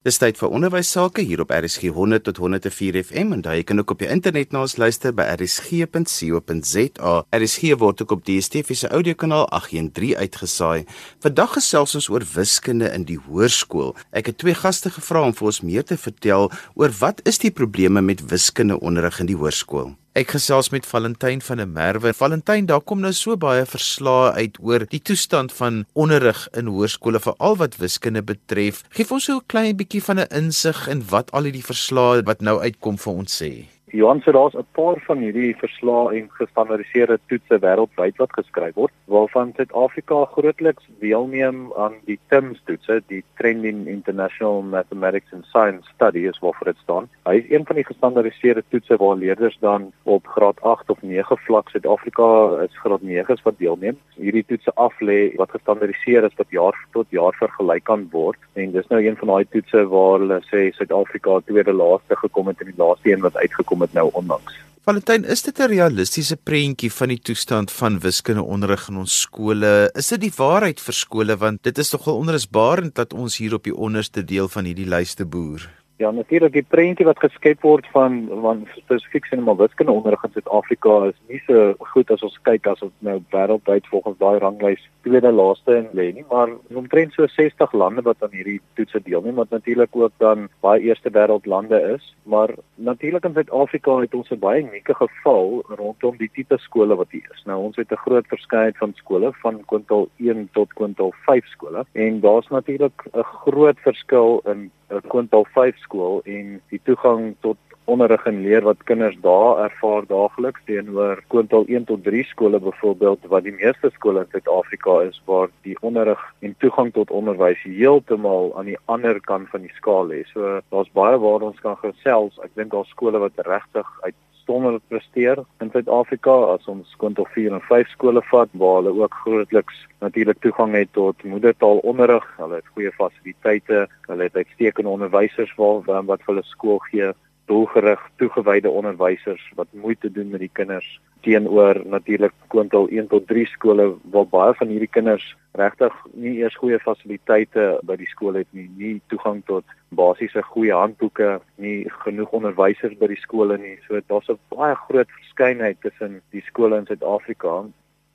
Dis tyd vir onderwys sake hier op RSG 100 tot 104 FM en daai kan ook op die internet na ons luister by rsg.co.za. RSG word ook op DSTV se audiokanaal 813 uitgesaai. Vandag gesels ons oor wiskunde in die hoërskool. Ek het twee gaste gevra om vir ons meer te vertel oor wat is die probleme met wiskunde onderrig in die hoërskool. Ek gesels met Valentyn van der Merwe. Valentyn, daar kom nou so baie verslae uit oor die toestand van onderrig in hoërskole veral wat wiskunde betref. Geef ons so 'n klein bietjie van 'n insig in wat al hierdie verslae wat nou uitkom vir ons sê. Johan sê daar's 'n paar van hierdie verslae en gestandardiseerde toetse wêreldwyd wat geskryf word, waarvan Suid-Afrika grootliks deelneem aan die TIMS toetse, die Trending International Mathematics and Science Study is waarvoor dit staan. Hy is een van die gestandardiseerde toetse waar leerders dan op graad 8 of 9 vlak Suid-Afrika is graad 9 is wat deelneem. Hierdie toetse af lê wat gestandardiseer is wat jaar tot jaar vergelyk kan word en dis nou een van daai toetse waar hulle sê Suid-Afrika tweede laaste gekom het en die laaste een wat uitgekom met nou onlangs. Valentyn, is dit 'n realistiese prentjie van die toestand van wiskunde onderrig in ons skole? Is dit die waarheid vir skole want dit is nogal onrusbarend dat ons hier op die onderste deel van hierdie lyste boer? Ja, natuurlik die prentjie wat geskep word van van spesifiek sien maar wiskunde onderrig in Suid-Afrika is nie so goed as ons kyk as ons nou wêreldwyd volgens daai ranglys tweede laaste in lê nie, maar omtrent so 60 lande wat aan hierdie toetse deelneem wat natuurlik ook dan baie eerste wêreld lande is, maar natuurlik in Suid-Afrika het ons 'n baie unieke geval rondom die tipe skole wat hier is. Nou ons het 'n groot verskeidenheid van skole van kwintaal 1 tot kwintaal 5 skole en daar's natuurlik 'n groot verskil in 'n kwintaal 5 skool en die toegang tot onderrig en leer wat kinders daar ervaar daagliks teenoor kwintaal 1 tot 3 skole byvoorbeeld wat die meeste skole in Suid-Afrika is waar die onderrig en toegang tot onderwys heeltemal aan die ander kant van die skaal lê. So daar's baie waar ons kan gesels. Ek dink daar skole wat regtig uit sonder presteer in Suid-Afrika as ons kwintaal 4 en 5 skole vat waar hulle ook grootliks natuurlik toegang het tot moedertaalonderrig. Hulle het goeie fasiliteite, hulle het uitstekende onderwysers wat wat vir hulle skool gee doelgerig toegewyde onderwysers wat moeite doen met die kinders teenoor natuurlik kwintaal 1 tot 3 skole waar baie van hierdie kinders regtig nie eers goeie fasiliteite by die skool het nie, nie toegang tot basiese goeie handboeke, nie genoeg onderwysers by die skole nie. So daar's 'n baie groot verskeidenheid tussen die skole in Suid-Afrika.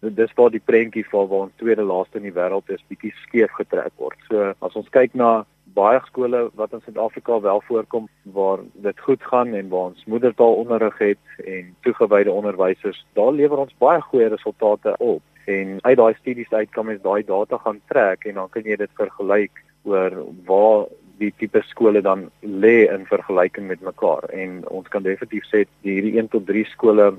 Dis waar die prentjie van waar ons tweede laaste in die wêreld is, bietjie skeef getrek word. So as ons kyk na baie skole wat in Suid-Afrika wel voorkom waar dit goed gaan en waar ons moedertaalonderrig het en toegewyde onderwysers, daar lewer ons baie goeie resultate op. En uit daai studies uit kan mens daai data gaan trek en dan kan jy dit vergelyk oor waar die tipe skole dan lê in vergelyking met mekaar. En ons kan definitief sê hierdie 1 tot 3 skole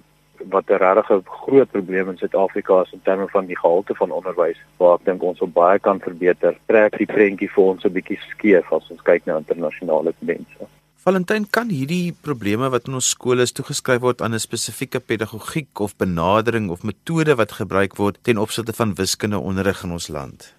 wat 'n regtig groot probleem in Suid-Afrika is in terme van die gehalte van onderwys waar ek dink ons op baie kan verbeter. Trek die prentjie vir ons 'n bietjie skeef as ons kyk na internasionale tendense. Valentyn kan hierdie probleme wat in ons skole is toegeskryf word aan 'n spesifieke pedagogiek of benadering of metode wat gebruik word ten opsigte van wiskunde onderrig in ons land.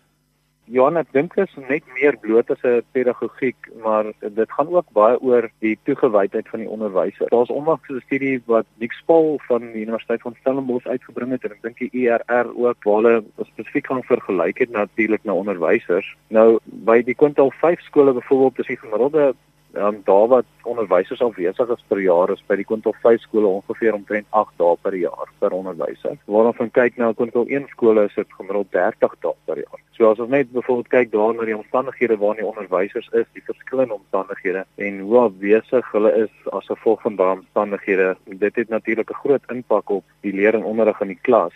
Johan, ek dink dit is net meer bloot as 'n pedagogiek, maar dit gaan ook baie oor die toegewydheid van die onderwyser. Daar's onlangs 'n studie wat Nick Spal van die Universiteit van Stellenbosch uitgebring het en ek dink die ERR ook waar hulle spesifiek gaan vergelyk het natuurlik na onderwysers. Nou by die kwintaal 5 skole byvoorbeeld is die gemiddelde um, daar wat onderwysers afwesig is per jaar is by die kwintaal 5 skole ongeveer omtrent 8 dae per jaar per onderwyser. Waarna van kyk na kwintaal 1 skole is dit gemiddeld 30 dae per jaar. So as ons net byvoorbeeld kyk daar na die omstandighede waarin die onderwysers is, die verskillende omstandighede en hoe afwesig hulle is as gevolg van daardie omstandighede, dit het natuurlik 'n groot impak op die leer en onderrig in die klas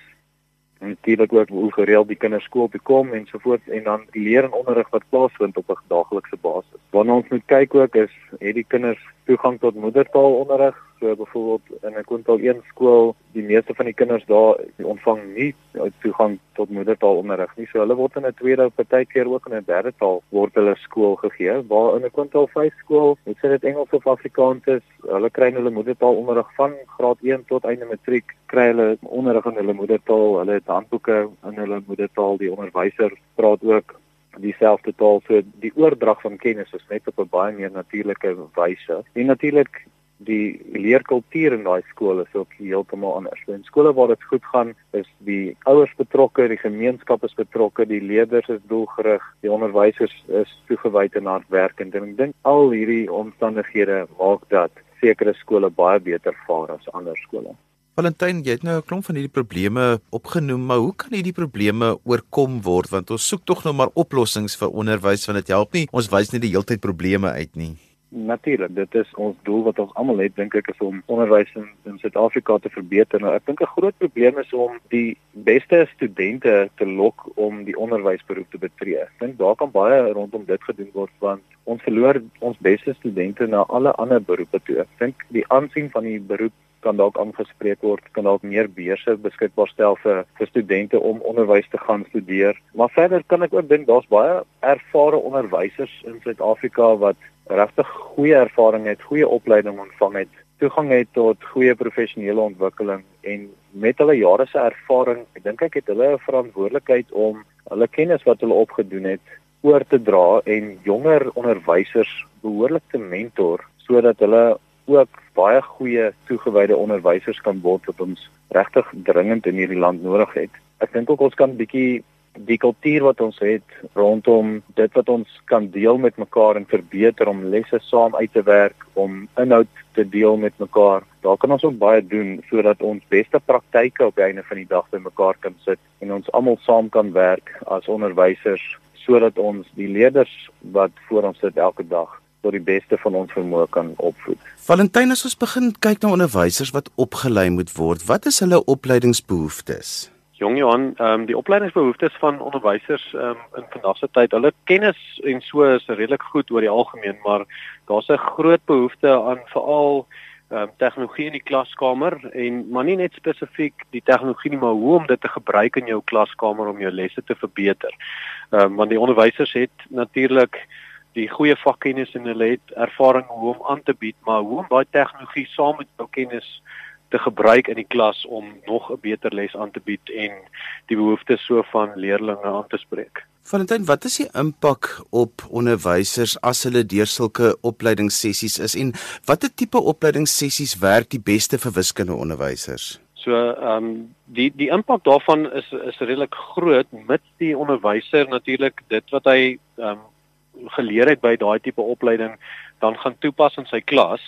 natuurlik ook hoe gereeld die kinders skool toe kom en so voort en dan die leer en onderrig wat plaasvind op 'n daaglikse basis. Wanneer ons moet kyk ook is het die kinders toegang tot moedertaalonderrig So byvoorbeeld in 'n kwintaal 1 skool, die meeste van die kinders daar ontvang nie toegang tot moedertaalonderrig nie. So hulle word in 'n tweede of partykeer ook in 'n derde taal word hulle skool gegee. Waar in 'n kwintaal 5 skool, het sy dit Engels of Afrikaans is, hulle kry hulle moedertaalonderrig van graad 1 tot einde matriek, kry hulle onderrig in hulle moedertaal. Hulle het handboeke in hulle moedertaal. Die onderwyser praat ook dieselfde taal so die oordrag van kennis is net op 'n baie meer natuurlike wyse. En natuurlik die leerkultuur in daai skole is ook heeltemal anders. In skole waar dit goed gaan, is die ouers betrokke, die gemeenskap is betrokke, die leerders is doelgerig, die onderwysers is toegewyd en hardwerkend. En ek dink al hierdie omstandighede maak dat sekere skole baie beter vaar as ander skole. Valentyn, jy het nou 'n klomp van hierdie probleme opgenoem, maar hoe kan hierdie probleme oorkom word? Want ons soek tog nou maar oplossings vir onderwys want dit help nie. Ons wys net die hele tyd probleme uit nie. Natuurlik, dit is ons doel wat ons almal het, dink ek, is om onderwys in in Suid-Afrika te verbeter. Nou, ek dink 'n groot probleem is om die beste studente te lok om die onderwysberoep te betree. Ek dink daar kan baie rondom dit gedoen word want ons verloor ons beste studente na alle ander beroepe toe. Ek dink die aansien van die beroep kan dalk aangespreek word, kan dalk meer beurse beskikbaar stel vir vir studente om onderwys te gaan studeer. Maar verder kan ek ook dink daar's baie ervare onderwysers in Suid-Afrika wat regtig goeie ervaring het, goeie opleiding ontvang het, toegang het tot goeie professionele ontwikkeling en met hulle jare se ervaring, ek dink ek het hulle 'n verantwoordelikheid om hulle kennis wat hulle opgedoen het oor te dra en jonger onderwysers behoorlik te mentor sodat hulle ook baie goeie toegewyde onderwysers kan word wat ons regtig dringend in hierdie land nodig het. Ek dink ook ons kan bietjie die kultuur wat ons het rondom dit wat ons kan deel met mekaar en verbeter om lesse saam uit te werk om inhoud te deel met mekaar. Daar kan ons ook baie doen sodat ons beste praktyke op die einde van die dag by mekaar kan sit en ons almal saam kan werk as onderwysers sodat ons die leerders wat voor ons sit elke dag tot die beste van ons vermoë kan opvoed. Valentyn as ons begin kyk na onderwysers wat opgelei moet word, wat is hulle opleidingsbehoeftes? Jong Johan, ehm um, die opleidingsbehoeftes van onderwysers ehm um, in vandag se tyd, hulle kennis en so is redelik goed oor die algemeen, maar daar's 'n groot behoefte aan veral ehm um, tegnologie in die klaskamer en maar nie net spesifiek die tegnologie nie, maar hoe om dit te gebruik in jou klaskamer om jou lesse te verbeter. Ehm um, want die onderwysers het natuurlik die goeie vakkennis en hulle het ervaring hoe om aan te bied, maar hoe om daai tegnologie saam met jou kennis te gebruik in die klas om nog 'n beter les aan te bied en die behoeftes so van leerders aan te spreek. Valentyn, wat is die impak op onderwysers as hulle deur sulke opleidingssessies is en watter tipe opleidingssessies werk die beste vir wiskundeonderwysers? So, ehm um, die die impak daarvan is is redelik groot met die onderwyser natuurlik dit wat hy ehm um, geleer het by daai tipe opleiding dan gaan toepas in sy klas.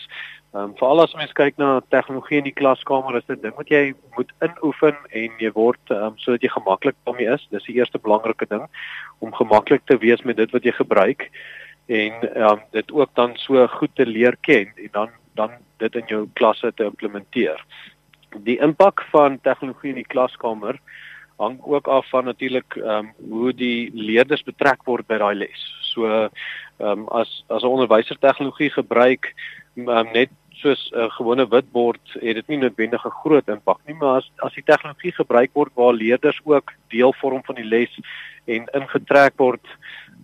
Ehm um, veral as mens kyk na tegnologie in die klaskamer, is dit ding wat jy moet inoefen en jy word ehm um, sodat jy gemaklik daarmee is. Dis die eerste belangrike ding om gemaklik te wees met dit wat jy gebruik en ehm um, dit ook dan so goed te leer ken en dan dan dit in jou klasse te implementeer. Die impak van tegnologie in die klaskamer hang ook af van natuurlik ehm um, hoe die leerders betrek word by daai les. So ehm um, as as 'n onderwyser tegnologie gebruik um, net soos 'n uh, gewone witbord het dit nie noodwendig 'n groot impak nie, maar as as die tegnologie gebruik word waar leerders ook deel vorm van die les en ingetrek word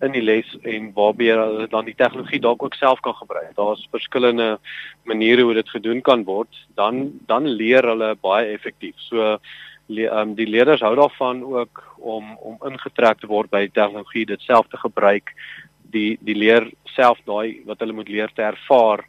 in die les en waarby hulle dan die tegnologie dalk ook self kan gebruik. Daar's verskillende maniere hoe dit gedoen kan word, dan dan leer hulle baie effektief. So le, um, die leerders hou daarvan ook om om ingetrek te word by tegnologie, dit self te gebruik, die die leer self daai wat hulle moet leer te ervaar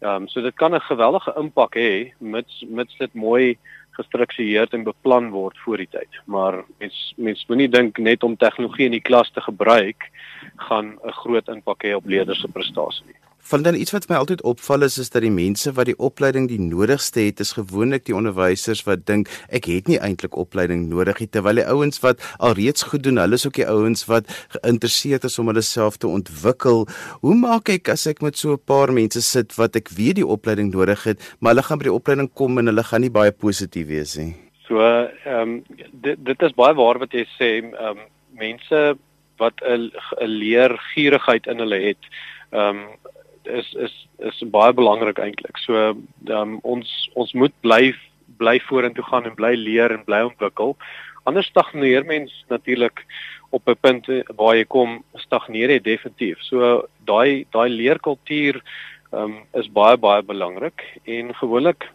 Ehm um, so dit kan 'n geweldige impak hê mits mits dit mooi gestruktureer en beplan word voor die tyd. Maar mens mens moenie dink net om tegnologie in die klas te gebruik gaan 'n groot impak hê op leerders se prestasie nie. Van dan iets wat my altyd opval is is dat die mense wat die opleiding die nodigste het is gewoonlik die onderwysers wat dink ek het nie eintlik opleiding nodig nie terwyl die ouens wat alreeds goed doen, hulle is ook die ouens wat geïnteresseerd is om hulle self te ontwikkel. Hoe maak ek as ek met so 'n paar mense sit wat ek weet die opleiding nodig het, maar hulle gaan by die opleiding kom en hulle gaan nie baie positief wees nie. So ehm um, dit dit is baie waar wat jy sê, ehm um, mense wat 'n leergierigheid in hulle het, ehm um, is is is baie belangrik eintlik. So um, ons ons moet bly bly vorentoe gaan en bly leer en bly ontwikkel. Anders stagneer mens natuurlik op 'n punt waar jy kom stagneer jy definitief. So daai daai leerkultuur um, is baie baie belangrik en gewoonlik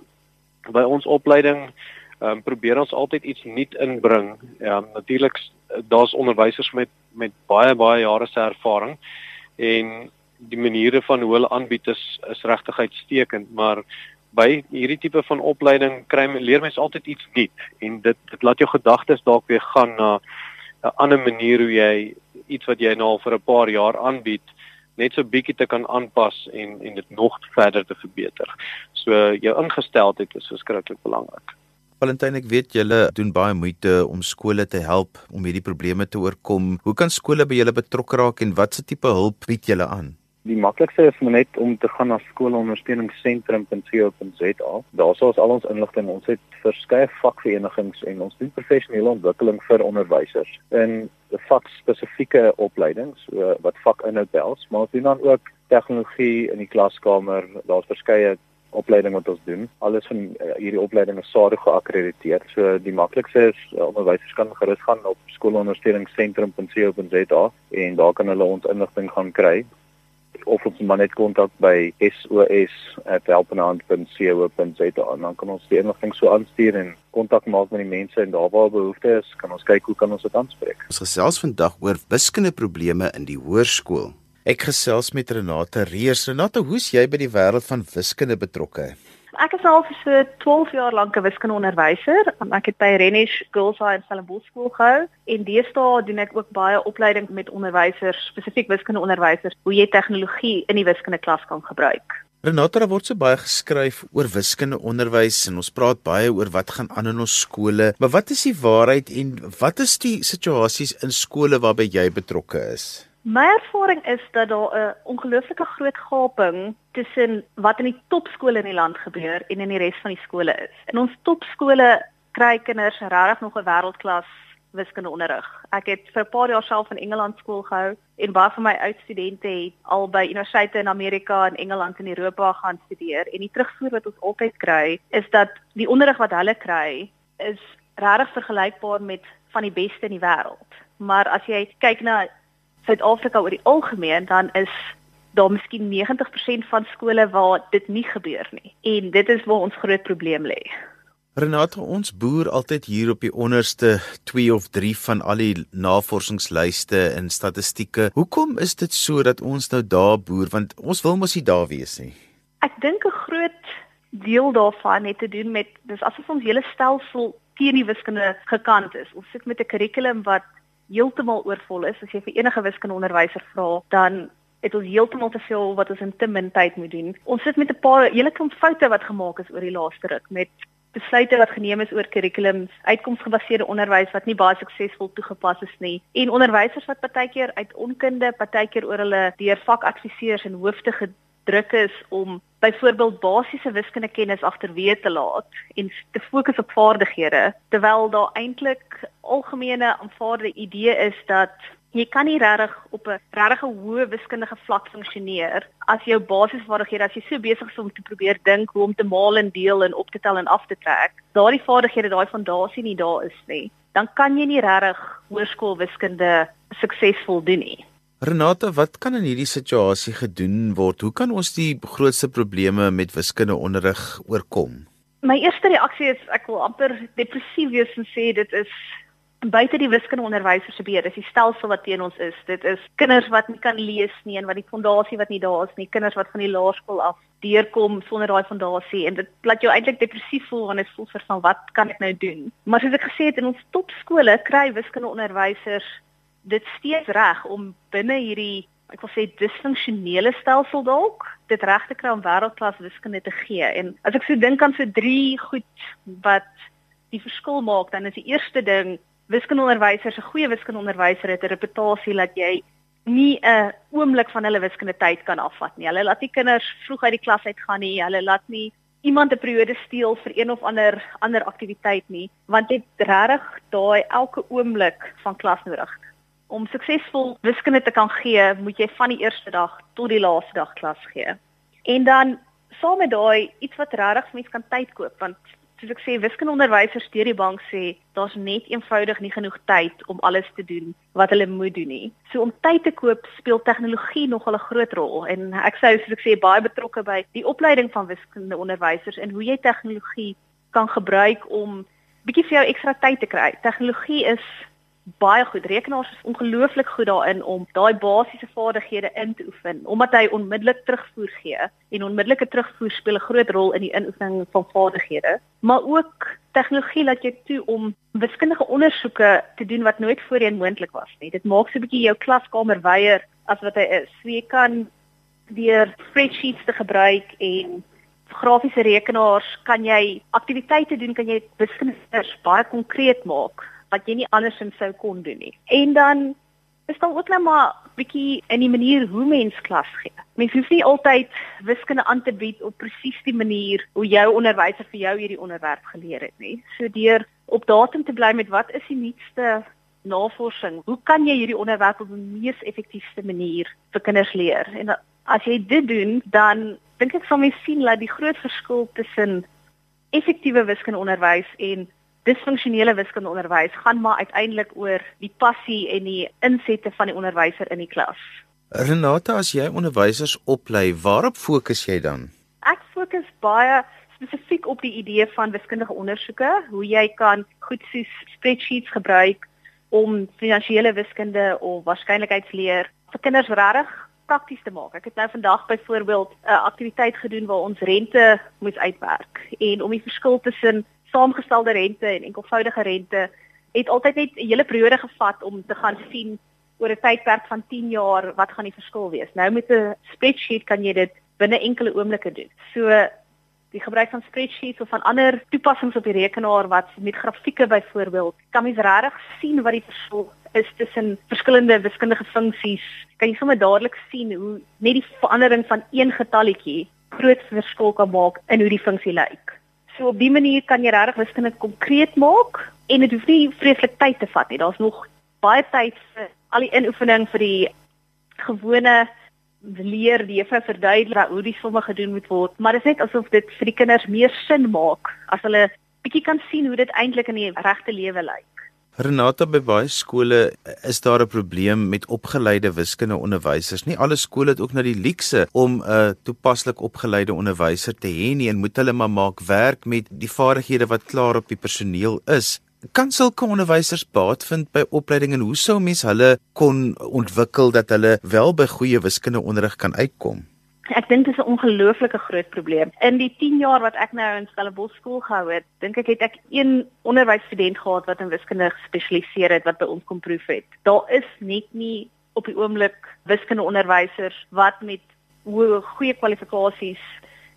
by ons opleiding um, probeer ons altyd iets nuut inbring. Ja, natuurlik daar's onderwysers met met baie baie jare se ervaring en die maniere van hoe hulle aanbied is is regtig uitstekend, maar by hierdie tipe van opleiding kry leer mens altyd iets nuut en dit dit laat jou gedagtes dalk weer gaan na 'n ander manier hoe jy iets wat jy nou al vir 'n paar jaar aanbied net so bietjie te kan aanpas en en dit nog verder te verbeter. So jou ingesteldheid is verskriklik belangrik. Valentyn, ek weet julle doen baie moeite om skole te help om hierdie probleme te oorkom. Hoe kan skole by julle betrokke raak en watse tipe hulp bied julle aan? Die maklikste is net om te gaan na skoolondersteuningssentrum.co.za. Daar sou ons al ons inligting, ons het verskeie vakverenigings en ons doen professionele ontwikkeling vir onderwysers in vakspesifieke opleidings wat vakinhoud behels, maar ons doen dan ook tegnologie in die klaskamer. Daar's verskeie opleiding wat ons doen. Alles van uh, hierdie opleidinge is SARU geakkrediteer. So die maklikste is uh, onderwysers kan gerus gaan op skoolondersteuningssentrum.co.za en daar kan hulle ons inligting gaan kry of ons maar net kontak by sos@helpenhand.co.za en dan kan ons die inligting so aanstuur en kontak maak met die mense en daar waar behoefte is, kan ons kyk hoe kan ons dit aanspreek. Ons gesels vandag oor wiskunde probleme in die hoërskool. Ek gesels met Renate Reers. Renate, hoe's jy by die wêreld van wiskunde betrokke? Ek is al vir so 12 jaar lank 'n wiskundeonderwyser. Ek het by Renish Girls High in Stellenbosch skool gehou en deesdae doen ek ook baie opleiding met onderwysers, spesifiek wiskundeonderwysers, hoe jy tegnologie in die wiskundeklas kan gebruik. Renata, daar word so baie geskryf oor wiskundeonderwys en ons praat baie oor wat gaan aan in ons skole. Maar wat is die waarheid en wat is die situasies in skole waarby jy betrokke is? My ervaring is dat daar 'n ongelooflike groot gaping tussen wat in die topskole in die land gebeur en in die res van die skole is. In ons topskole kry kinders regtig nog 'n wêreldklas wiskundeonderrig. Ek het vir 'n paar jaar self in Engeland skool gehou en baie van my oud studente het al by universiteite in Amerika en Engeland en Europa gaan studeer en die terugvoer wat ons altyd kry is dat die onderrig wat hulle kry is regtig vergelykbaar met van die beste in die wêreld. Maar as jy kyk na Suid-Afrika oor die algemeen dan is daar miskien 90% van skole waar dit nie gebeur nie. En dit is waar ons groot probleem lê. Renate, ons boer altyd hier op die onderste 2 of 3 van al die navorsingslyste en statistieke. Hoekom is dit so dat ons nou daar boer want ons wil mos nie daar wees nie? Ek dink 'n groot deel daarvan het te doen met dis asof ons hele stelsel teen die wiskunde gekant is. Ons sit met 'n kurrikulum wat heeltemal oorvol is. As jy vir enige wiskundeonderwyser vra, dan het ons heeltemal te veel wat ons in te min tyd moet doen. Ons sit met 'n paar hele klomp foute wat gemaak is oor die laaste ruk met besluite wat geneem is oor kurrikulums, uitkomsgebaseerde onderwys wat nie baie suksesvol toegepas is nie en onderwysers wat partykeer uit onkunde, partykeer oor hulle deur vakadviseurs en hoofde druk is om byvoorbeeld basiese wiskundekennis agterweë te laat en te fokus op vaardighede terwyl daar eintlik algemene aanvaarde idee is dat jy kan nie regtig op 'n regtig hoë wiskundige vlak funksioneer as jou basisvaardighede as jy so besig is om te probeer dink hoe om te maal en deel en op te tel en af te trek daardie vaardighede daai fondasie nie daar is nie dan kan jy nie regtig hoërskoolwiskunde suksesvol doen nie Renata, wat kan in hierdie situasie gedoen word? Hoe kan ons die grootste probleme met wiskundeonderrig oorkom? My eerste reaksie is ek wil amper depressief wees en sê dit is buite die wiskundeonderwysers se beheer. Dis die stelsel wat teen ons is. Dit is kinders wat nie kan lees nie en wat die fondasie wat nie daar is nie, kinders wat van die laerskool af deurkom sonder daai fondasie en dit laat jou eintlik depressief voel want dit voel vir van wat kan ek nou doen? Maar soos ek gesê het in ons topskole kry wiskundeonderwysers dit steeds reg om binne hierdie ek wil sê disfunksionele stelsel dalk dit reg te kry om wêreldklas wiskunde te gee. En as ek so dink aan so drie goed wat die verskil maak, dan is die eerste ding wiskundeonderwysers, 'n goeie wiskundeonderwyser het 'n reputasie dat jy nie 'n oomblik van hulle wiskunde tyd kan afvat nie. Hulle laat nie kinders vroeg uit die klas uitgaan nie. Hulle laat nie iemand 'n periode steel vir een of ander ander aktiwiteit nie, want dit regtig daai elke oomblik van klas nodig om suksesvol wiskunde te kan gee, moet jy van die eerste dag tot die laaste dag klas gee. En dan saam met daai iets wat regtig mense kan tyd koop want soos ek sê wiskundeonderwysers deur die bank sê daar's net eenvoudig nie genoeg tyd om alles te doen wat hulle moet doen nie. So om tyd te koop speel tegnologie nog 'n groot rol en ek sou soos ek sê baie betrokke by die opleiding van wiskundeonderwysers en hoe jy tegnologie kan gebruik om bietjie vir jou ekstra tyd te kry. Tegnologie is baie goed. Rekenaars is ongelooflik goed daarin om daai basiese vaardighede in te oefen omdat hy onmiddellik terugvoer gee en onmiddellike terugvoer speel 'n groot rol in die inoefening van vaardighede. Maar ook tegnologie laat jou toe om wiskundige ondersoeke te doen wat nooit voorheen moontlik was nie. Dit maak so 'n bietjie jou klaskamer wyer as wat hy is. So jy kan deur spreadsheets te gebruik en grafiese rekenaars kan jy aktiwiteite doen, kan jy wiskunde baie konkreet maak wat jy nie andersins sou kon doen nie. En dan is daar ook net maar bietjie in die manier hoe mens klas gee. Mens hoef nie altyd wiskunde aan te bied op presies die manier hoe jou onderwyser vir jou hierdie onderwerp geleer het nie. So deur op datum te bly met wat is die nuutste navorsing? Hoe kan jy hierdie onderwerp op 'n mees effektiewe manier vir kinders leer? En as jy dit doen, dan dink ek sal mens sien dat die groot verskil tussen effektiewe wiskundeonderwys en disfunksionele wiskundeonderwys gaan maar uiteindelik oor die passie en die insette van die onderwyser in die klas. Renata, as jy onderwysers oplei, waarop fokus jy dan? Ek fokus baie spesifiek op die idee van wiskundige ondersoeke, hoe jy kan goed soos spreadsheets gebruik om finansiële wiskunde of waarskynlikheidsleer vir kinders regtig prakties te maak. Ek het nou vandag byvoorbeeld 'n aktiwiteit gedoen waar ons rente moes uitwerk en om die verskil tussen saamgestelde rente en enkelvoudige rente het altyd net 'n hele periode gevat om te gaan sien oor 'n tydperk van 10 jaar wat gaan die verskil wees. Nou met 'n spreadsheet kan jy dit binne enkele oomblikke doen. So die gebruik van spreadsheets of van ander toepassings op die rekenaar wat met grafieke byvoorbeeld kan mens regtig sien wat die verskil is tussen verskillende wiskundige funksies. Kan jy sommer dadelik sien hoe net die verandering van een getalletjie groot verskil kan maak in hoe die funksie lyk. So op die manier kan jy regtig wiskunde konkreet maak en dit hoef nie vreeslik tyd te vat nie. Daar's nog baie tyd vir al die inoefening vir die gewone leer die juffrou verduidelik hoe die somme gedoen moet word, maar dit is net asof dit vir die kinders meer sin maak as hulle bietjie kan sien hoe dit eintlik in die regte lewe lyk. Renata by baie skole is daar 'n probleem met opgeleide wiskundeonderwysers. Nie alle skole het ook na die luukse om 'n toepaslik opgeleide onderwyser te hê nie en moet hulle maar maak werk met die vaardighede wat klaar op die personeel is. Kan sulke onderwysers baat vind by opleiding en hoe sou mens hulle kon ontwikkel dat hulle wel by goeie wiskundeonderrig kan uitkom? Ek dink dit is 'n ongelooflike groot probleem. In die 10 jaar wat ek nou in Stellenbosch skool gehou het, dink ek het ek een onderwysstudent gehad wat in wiskunde gespesialiseer het wat by ons kom proef het. Daar is net nie op die oomblik wiskundeonderwysers wat met goeie kwalifikasies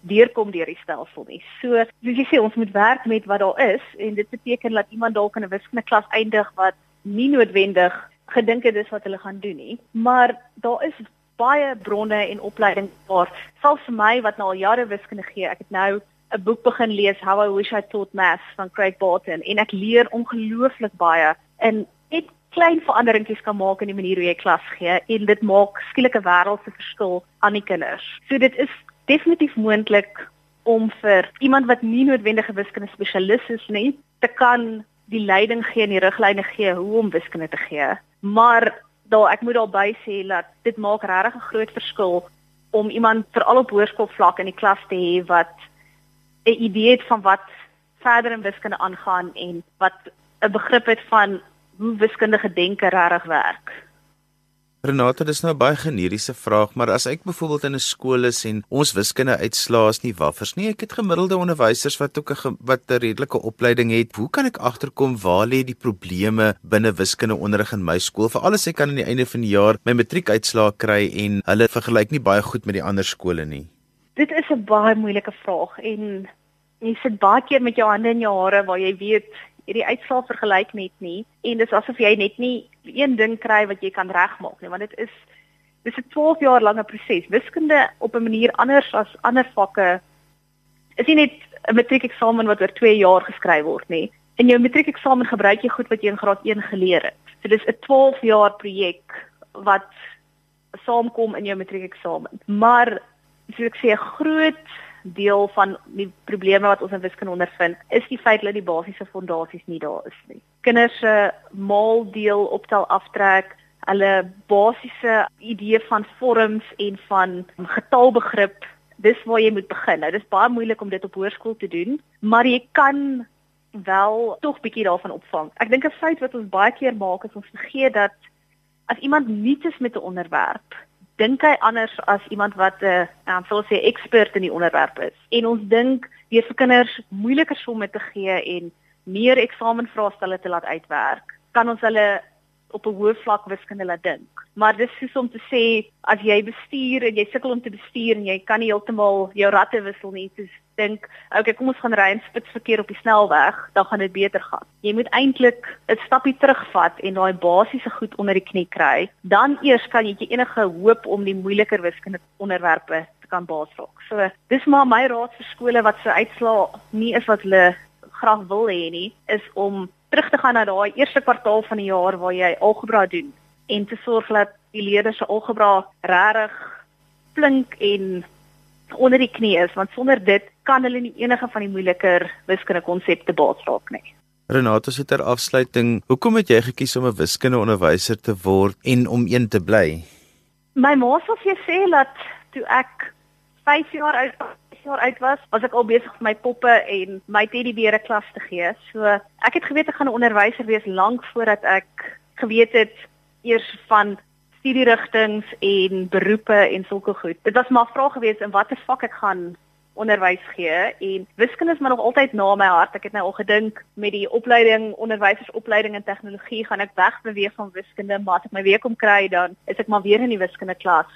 deurkom deur die stelsel nie. So, soos jy sê, ons moet werk met wat daar is en dit beteken dat iemand dalk in 'n wiskunde klas eindig wat nie noodwendig gedink het dis wat hulle gaan doen nie, maar daar is baie bronne en opleiding waar selfs vir my wat nou al jare wiskunde gee, ek het nou 'n boek begin lees How I Wish I Taught Maths van Craig Barton en ek leer ongelooflik baie en net klein veranderingkies kan maak in die manier hoe jy klas gee en dit maak skielike wêreldse verskil aan die kinders. So dit is definitief moontlik om vir iemand wat nie noodwendig 'n wiskunde spesialis is nie, te kan die leiding gee en die riglyne gee hoe om wiskunde te gee. Maar daar ek moet daarby sê dat dit maak regtig 'n groot verskil om iemand veral op hoërskoolvlak in die klas te hê wat 'n idee het van wat verder in wiskunde aangaan en wat 'n begrip het van hoe wiskundige denke regtig werk. Renata, dis nou 'n baie generiese vraag, maar as ek byvoorbeeld in 'n skool is en ons wiskunde uitslaas nie waffers nie, ek het gemiddelde onderwysers wat ook 'n wat 'n redelike opleiding het. Hoe kan ek agterkom waar lê die probleme binne wiskundeonderrig in my skool? Veral as ek kan aan die einde van die jaar my matriekuitslae kry en hulle vergelyk nie baie goed met die ander skole nie. Dit is 'n baie moeilike vraag en jy sit baie keer met jou hande in jou hare waar jy weet hierdie uitslae vergelyk net nie en dis asof jy net nie een ding kry wat jy kan regmaak nie want dit is dis 'n 12 jaar lange proses. Wiskunde op 'n manier anders as ander vakke is nie net 'n matriekeksamen wat oor 2 jaar geskryf word nie. In jou matriekeksamen gebruik jy goed wat jy in graad 1 geleer het. So dis 'n 12 jaar projek wat saamkom in jou matriekeksamen. Maar soos ek sê groot deel van die probleme wat ons in wiskunde ondervind, is die feit dat die basiese fondasies nie daar is nie. Kinders se maal deel optel aftrek, hulle basiese idee van vorms en van getalbegrip, dis waar jy moet begin. Nou dis baie moeilik om dit op hoërskool te doen, maar jy kan wel tog bietjie daarvan opvang. Ek dink 'n fout wat ons baie keer maak is ons vergeet dat as iemand nuut is met 'n onderwerp, dink hy anders as iemand wat 'n uh, um, sou sê ekspert in die onderwerp is. En ons dink deur vir kinders moeiliker somme te gee en meer eksamenvraestelle te laat uitwerk, kan ons hulle op 'n hoë vlak wiskunde laat dink. Maar dis soos om te sê as jy bestuur en jy sukkel om te bestuur en jy kan nie heeltemal jou ratte wissel nie, dis dink, okay, kom ons gaan ry in spitsverkeer op die snelweg, dan gaan dit beter gaan. Jy moet eintlik 'n stappie terugvat en daai basiese goed onder die knie kry. Dan eers kan jy enige hoop om die moeiliker wiskunde onderwerpe te kan baasraak. So, dis maar my raad vir skole wat se uitslaa nie is wat hulle graag wil hê nie, is om terug te gaan na daai eerste kwartaal van die jaar waar jy algebra doen en te sorg dat die leerders se algebra regtig flink en onder die knie is want sonder dit kan hulle nie enige van die moeiliker wiskunde konsepte baasraak nie. Renata se ter afsluiting, hoekom het jy gekies om 'n wiskundeonderwyser te word en om een te bly? My ma sê sy sê dat toe ek 5 jaar oud jaar oud was, was ek al besig met my poppe en my teddybeere klas te gee. So ek het geweet ek gaan 'n onderwyser wees lank voordat ek geweet het eers van studierigtings en beroepe en sulke goed. Dit was maar 'n vraag geweest in watter vak ek gaan onderwys gee en wiskunde is maar nog altyd na my hart. Ek het nou al gedink met die opleiding onderwysersopleiding in tegnologie gaan ek wegbeweeg van wiskunde, maar as ek my weer kom kry dan is ek maar weer in die wiskunde klas.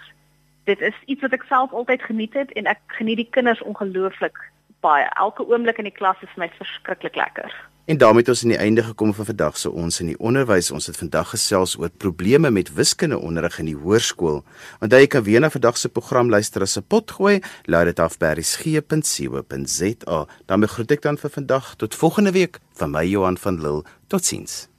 Dit is iets wat ek self altyd geniet het en ek geniet die kinders ongelooflik baie. Elke oomblik in die klas is vir my verskriklik lekker. En daarmee het ons aan die einde gekom van vandag se ons in die onderwys. Ons het vandag gesels oor probleme met wiskundeonderrig in die hoërskool. Want jy kan weer na vandag se program luister as 'n pot gooi. Laat dit af by resgep.co.za. Dan groet ek dan vir vandag tot volgende week van my Johan van Lille. Totsiens.